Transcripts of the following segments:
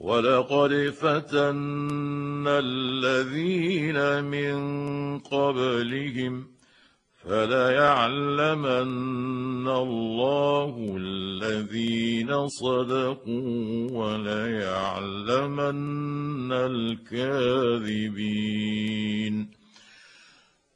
ولقد فتنا الذين من قبلهم فليعلمن الله الذين صدقوا وليعلمن الكاذبين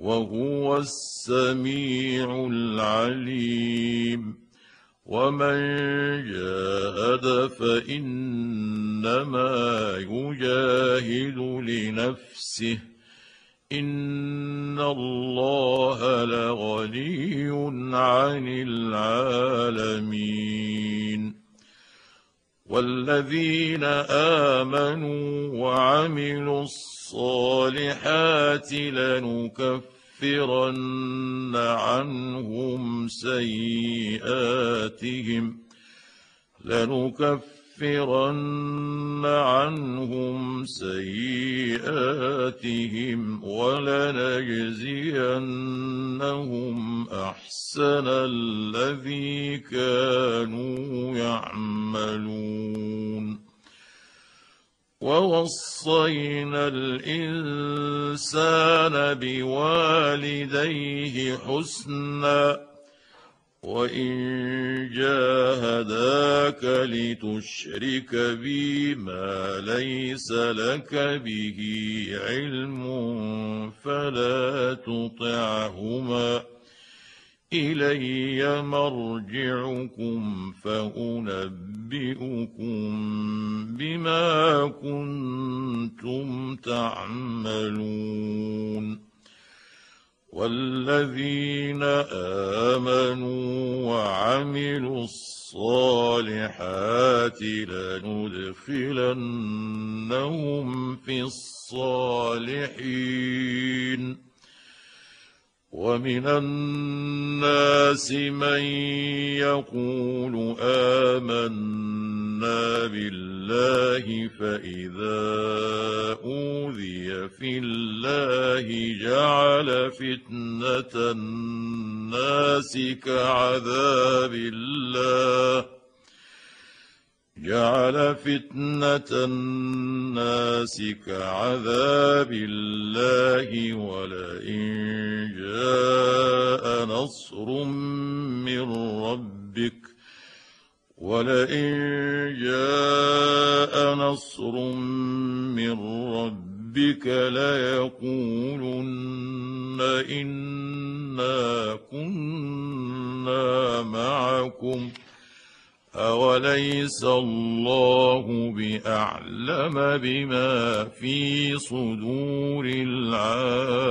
وهو السميع العليم. ومن جاهد فإنما يجاهد لنفسه. إن الله لغني عن العالمين. والذين آمنوا وعملوا الصالحات لنكفرن عنهم سيئاتهم لنكفرن عنهم سيئاتهم ولنجزينهم أحسن الذي كانوا يعملون. ووصينا الإنسان بوالديه حسنا وان جاهداك لتشرك بي ما ليس لك به علم فلا تطعهما الي مرجعكم فانبئكم بما كنتم تعملون والذين آمنوا وعملوا الصالحات لندخلنهم في الصالحين. ومن الناس من يقول آمنا بالله فإذا أوذي في الله جعل فتنة الناس كعذاب الله. جعل فتنة الناس كعذاب الله ولئن نصر من ربك ولئن جاء نصر من ربك ليقولن إنا كنا معكم ۖ أوليس الله بأعلم بما في صدور العالمين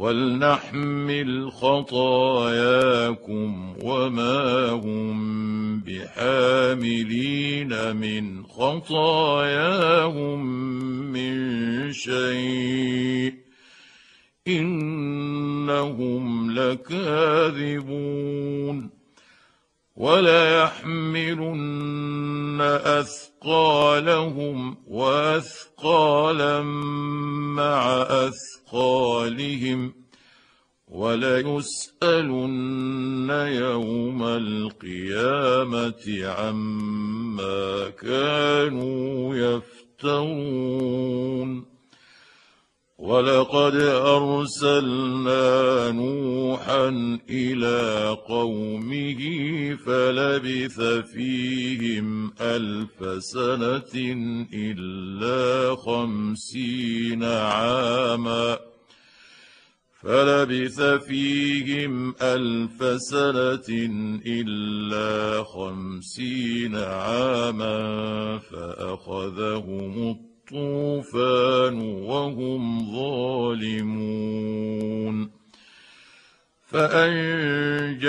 ولنحمل خطاياكم وما هم بحاملين من خطاياهم من شيء إنهم لكاذبون وليحملن اثقالهم وأثقالا مع أثقالهم وليسألن يوم القيامة عما كانوا يفترون ولقد أرسلنا نوحا إلى قومه فلبث فيهم ألف سنة إلا خمسين عاما فلبث فيهم ألف سنة إلا خمسين عاما فأخذهم الطوفان وهم ظالمون. فأنجيناه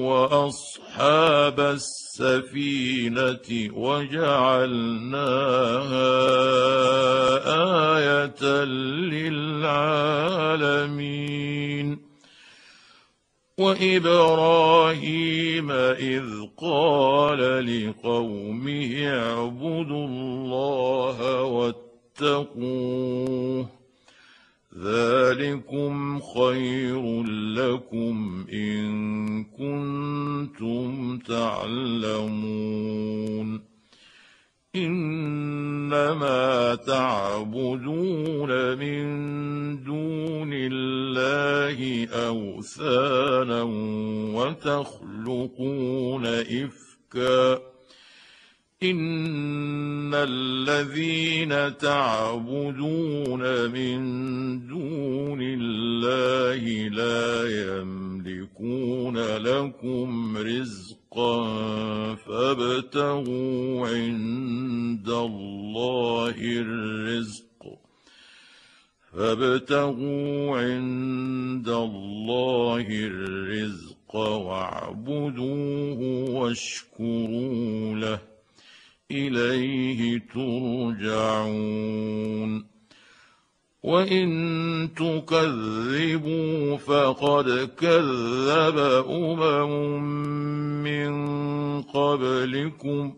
وأصحاب السفينة وجعلناها آية للعالمين. وإبراهيم إذ قال لقومه اعبدوا الله واتقوه ذلكم خير لكم إن كنتم تعلمون إنما تعبدون من دون الله أوثانا وتخلقون إفكا. إن الذين تعبدون من دون الله لا يملكون لكم رزقا فابتغوا عند الله الرزق. فابتغوا عند الله الرزق واعبدوه واشكروا له. إليه ترجعون. وإن تكذبوا فقد كذب أمم من قبلكم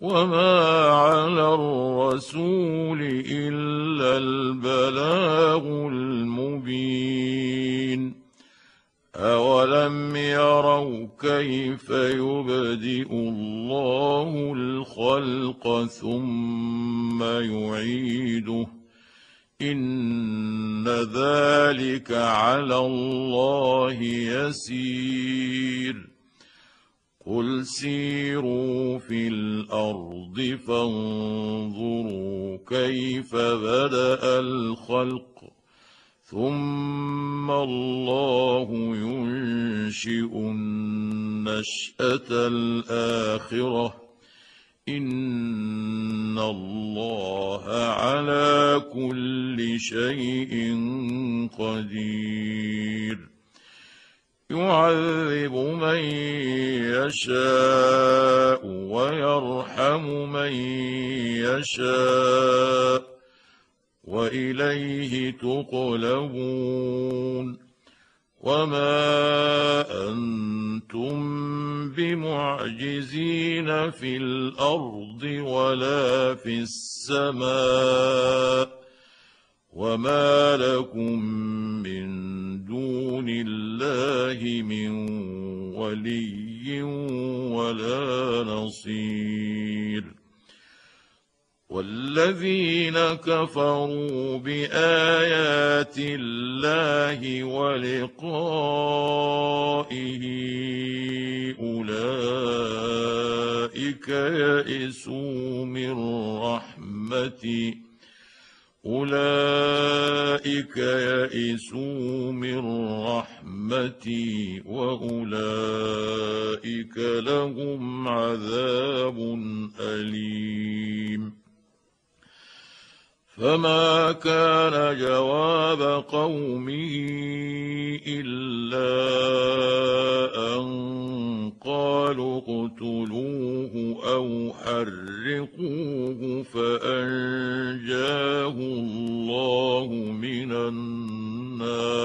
وما على الرسول إلا البلاغ المبين أولم يروا كيف يبدئ الله الخلق ثم يعيده إن ذلك على الله يسير. قل سيروا في الأرض فانظروا كيف بدأ الخلق. ثم الله ينشئ النشأة الآخرة. ان الله على كل شيء قدير يعذب من يشاء ويرحم من يشاء واليه تقلبون وما أنتم بمعجزين في الأرض ولا في السماء وما لكم من دون الله من ولي ولا نصير والذين كفروا بآيات الله ولقائه أولئك يئسوا من رحمتي أولئك يئسوا من رحمتي وأولئك لهم عذاب أليم فما كان جواب قومه الا ان قالوا اقتلوه أو حرقوه فانجاه الله من النار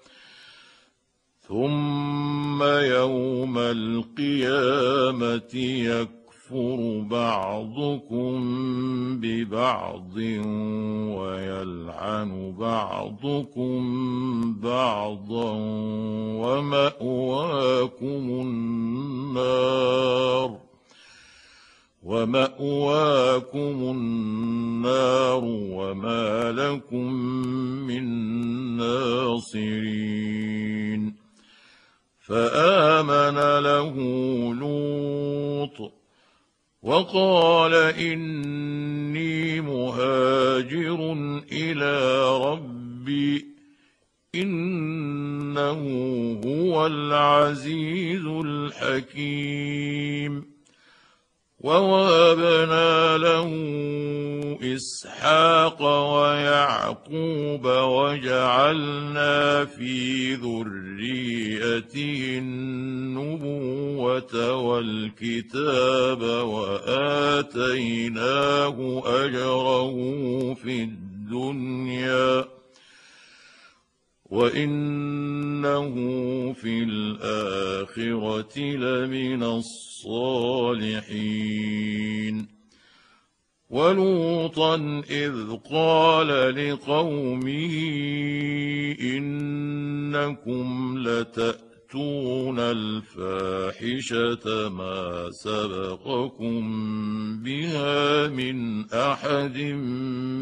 ثم يوم القيامه يكفر بعضكم ببعض ويلعن بعضكم بعضا وماواكم النار وماواكم النار وما لكم من ناصرين فآمن له لوط وقال إني مهاجر إلى ربي إنه هو العزيز الحكيم ووهبنا له إسحاق ويعقوب وجعلنا في ذريته النبوة والكتاب وآتيناه أجره في الدنيا. وانه في الاخره لمن الصالحين ولوطا اذ قال لقومه انكم لتاتون الفاحشه ما سبقكم بها من احد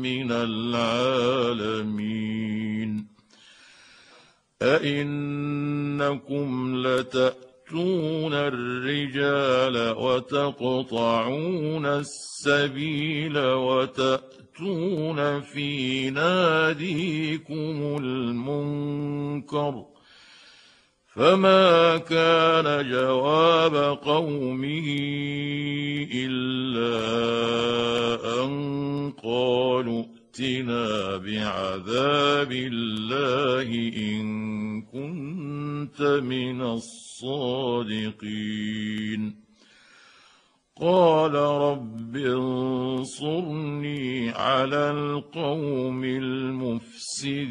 من العالمين أئنكم لتأتون الرجال وتقطعون السبيل وتأتون في ناديكم المنكر فما كان جواب قومه إلا أن قالوا ائتنا بعذاب الله إن كنت من الصادقين. قال رب انصرني على القوم المفسدين.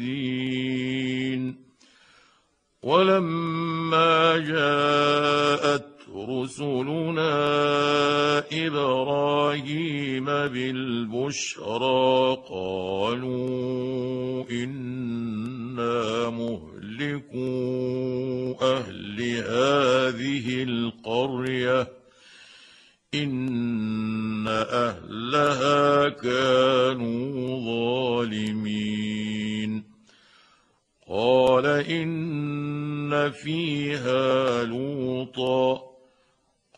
ولما جاءت رسلنا إبراهيم بالبشرى قالوا إنا مهلكو أهل هذه القرية إن أهلها كانوا ظالمين قال إن فيها لوطا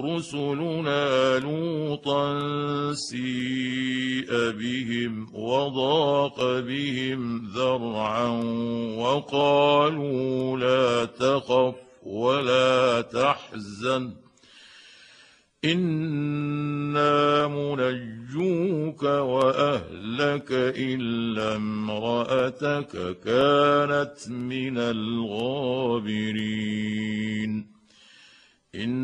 رسلنا لوطا سيء بهم وضاق بهم ذرعا وقالوا لا تخف ولا تحزن إنا منجوك وأهلك إلا امرأتك كانت من الغابرين أنا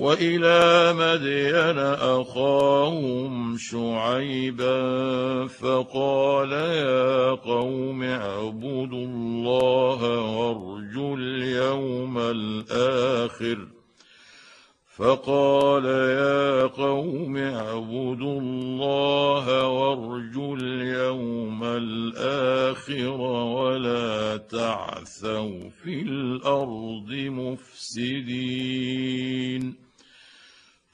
وإلى مدين أخاهم شعيبا فقال يا قوم اعبدوا الله وارجوا اليوم الآخر. فقال يا قوم اعبدوا الله وارجوا اليوم الآخر ولا تعثوا في الأرض مفسدين.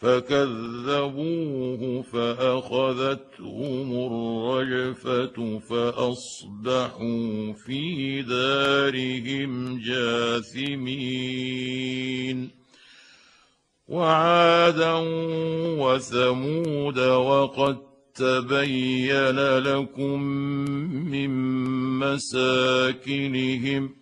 فكذبوه فأخذتهم الرجفة فأصبحوا في دارهم جاثمين. وعادا وثمود وقد تبين لكم من مساكنهم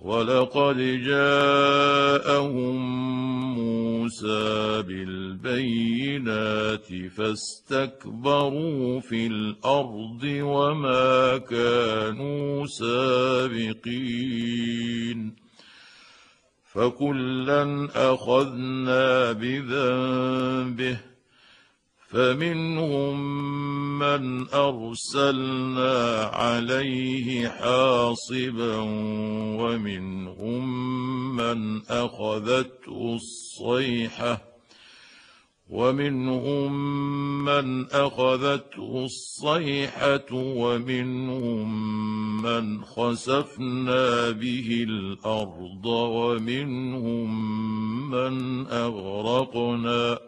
ولقد جاءهم موسى بالبينات فاستكبروا في الأرض وما كانوا سابقين فكلا أخذنا بذنبه فمنهم من أرسلنا عليه حاصبا ومنهم من أخذته الصيحة ومنهم من أخذته الصيحة ومنهم من خسفنا به الأرض ومنهم من أغرقنا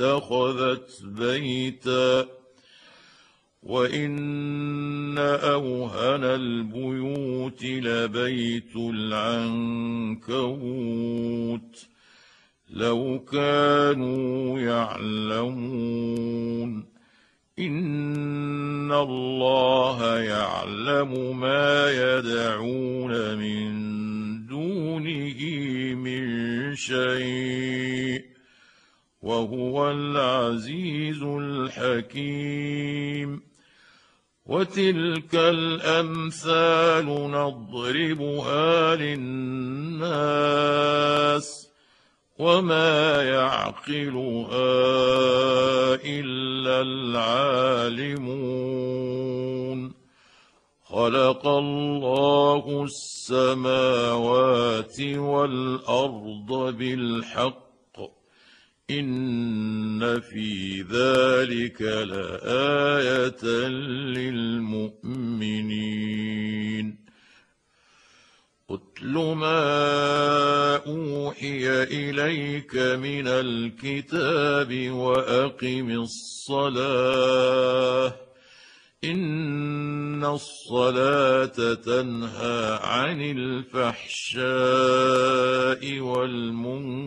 اتخذت بيتا وإن أوهن البيوت لبيت العنكبوت لو كانوا يعلمون إن الله يعلم ما يدعون من دونه من شيء وهو العزيز الحكيم. وتلك الأمثال نضربها للناس وما يعقلها إلا العالمون. خلق الله السماوات والأرض بالحق ان في ذلك لايه للمؤمنين اتل ما اوحي اليك من الكتاب واقم الصلاه ان الصلاه تنهى عن الفحشاء والمنكر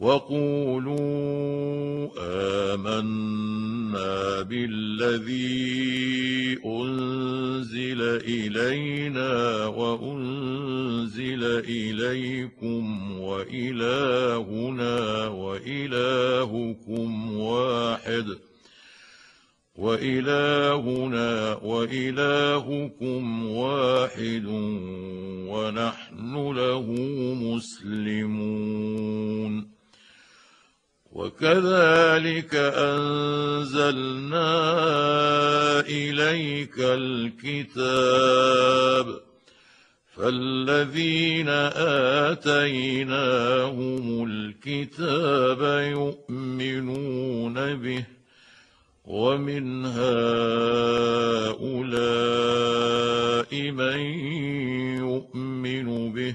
وقولوا آمنا بالذي أنزل إلينا وأنزل إليكم وإلهنا وإلهكم واحد وإلهنا وإلهكم واحد ونحن له مسلمون وكذلك أنزلنا إليك الكتاب فالذين آتيناهم الكتاب يؤمنون به ومن هؤلاء من يؤمن به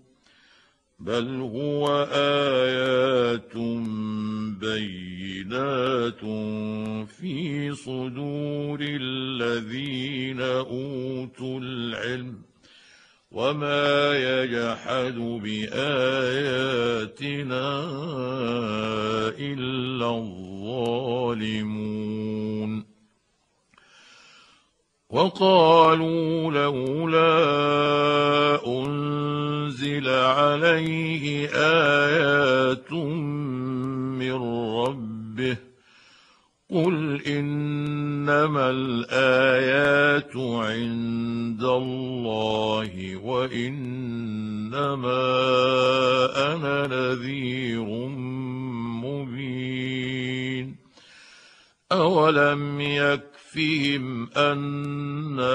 بل هو ايات بينات في صدور الذين اوتوا العلم وما يجحد باياتنا الا الظالمون وقالوا لولا أنزل عليه آيات من ربه قل إنما الآيات عند الله وإنما أنا نذير مبين أولم يك يكفهم أنا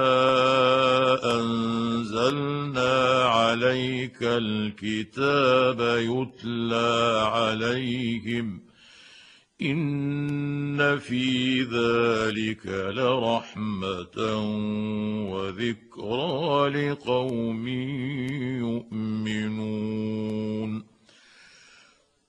أنزلنا عليك الكتاب يتلى عليهم إن في ذلك لرحمة وذكرى لقوم يؤمنون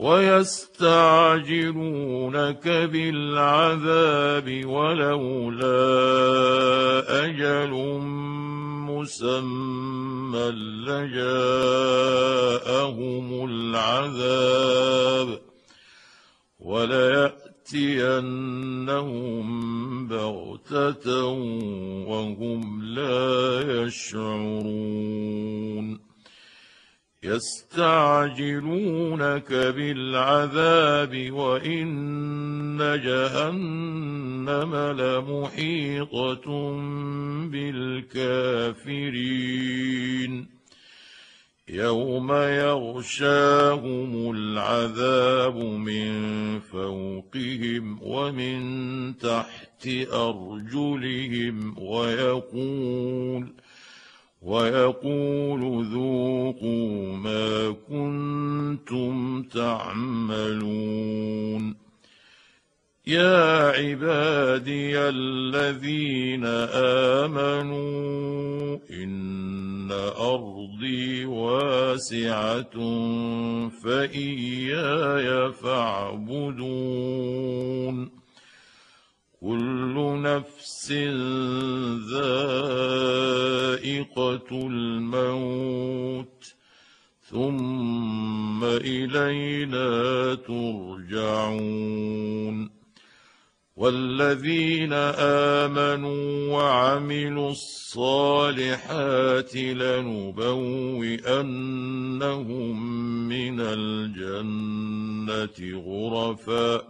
ويستعجلونك بالعذاب ولولا أجل مسمى لجاءهم العذاب وليأتينهم بغتة وهم لا يشعرون يستعجلونك بالعذاب وإن جهنم لمحيطة بالكافرين. يوم يغشاهم العذاب من فوقهم ومن تحت أرجلهم ويقول ويقول ذوقوا ما كنتم تعملون. يا عبادي الذين آمنوا إن أرضي واسعة فإياي فاعبدون. كل نفس ذائقة الموت ثم إلينا ترجعون. والذين آمنوا وعملوا الصالحات لنبوئنهم من الجنة غرفا.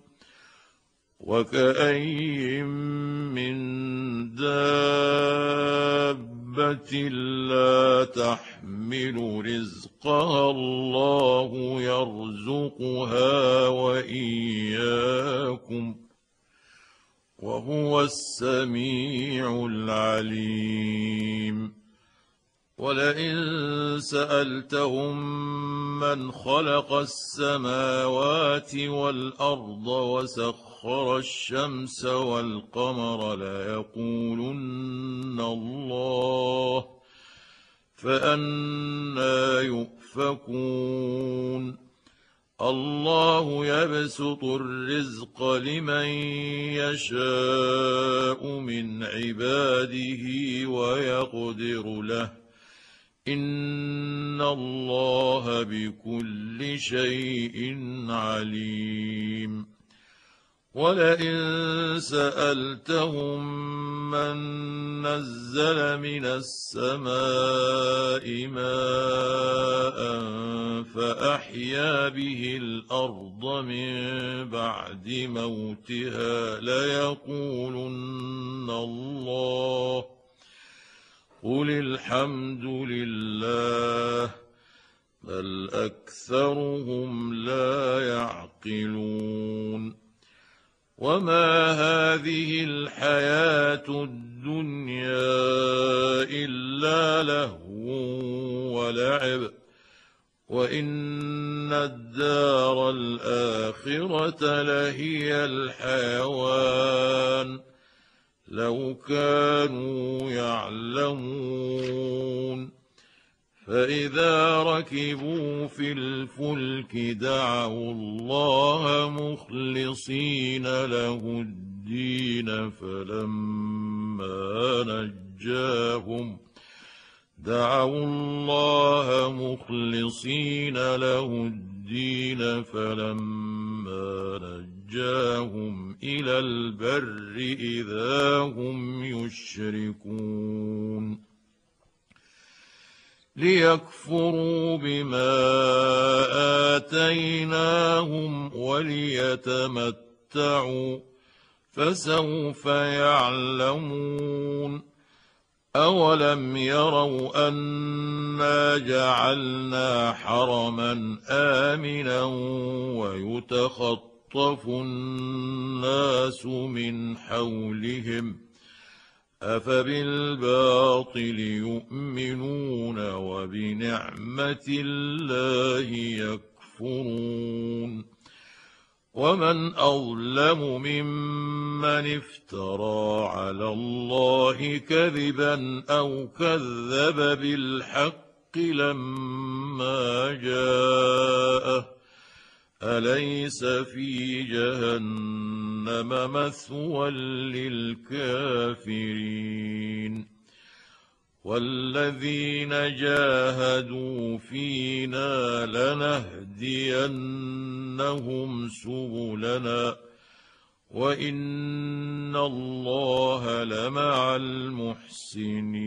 وكأين من دابة لا تحمل رزقها الله يرزقها وإياكم وهو السميع العليم. ولئن سألتهم من خلق السماوات والارض وسخر الشمس والقمر ليقولن الله فانى يؤفكون الله يبسط الرزق لمن يشاء من عباده ويقدر له ان الله بكل شيء عليم ولئن سالتهم من نزل من السماء ماء فاحيا به الأرض من بعد موتها ليقولن الله قل الحمد لله بل اكثرهم لا يعقلون وما هذه الحياة الدنيا الا لهو ولعب وان الدار الاخره لهي الحيوان لو كانوا يعلمون. فإذا ركبوا في الفلك دعوا الله مخلصين له الدين فلما نجاهم دعوا الله مخلصين له الدين فلما نجاهم إلى البر إذا هم يشركون. ليكفروا بما آتيناهم وليتمتعوا فسوف يعلمون. أولم يروا أنا جعلنا حرما آمنا ويتخطف الناس من حولهم أفبالباطل يؤمنون وبنعمة الله يكفرون ومن أظلم ممن افترى على الله كذبا أو كذب بالحق لما جاءه أليس في جهنم مثوى للكافرين؟ والذين جاهدوا فينا لنهدينهم سبلنا وإن الله لمع المحسنين.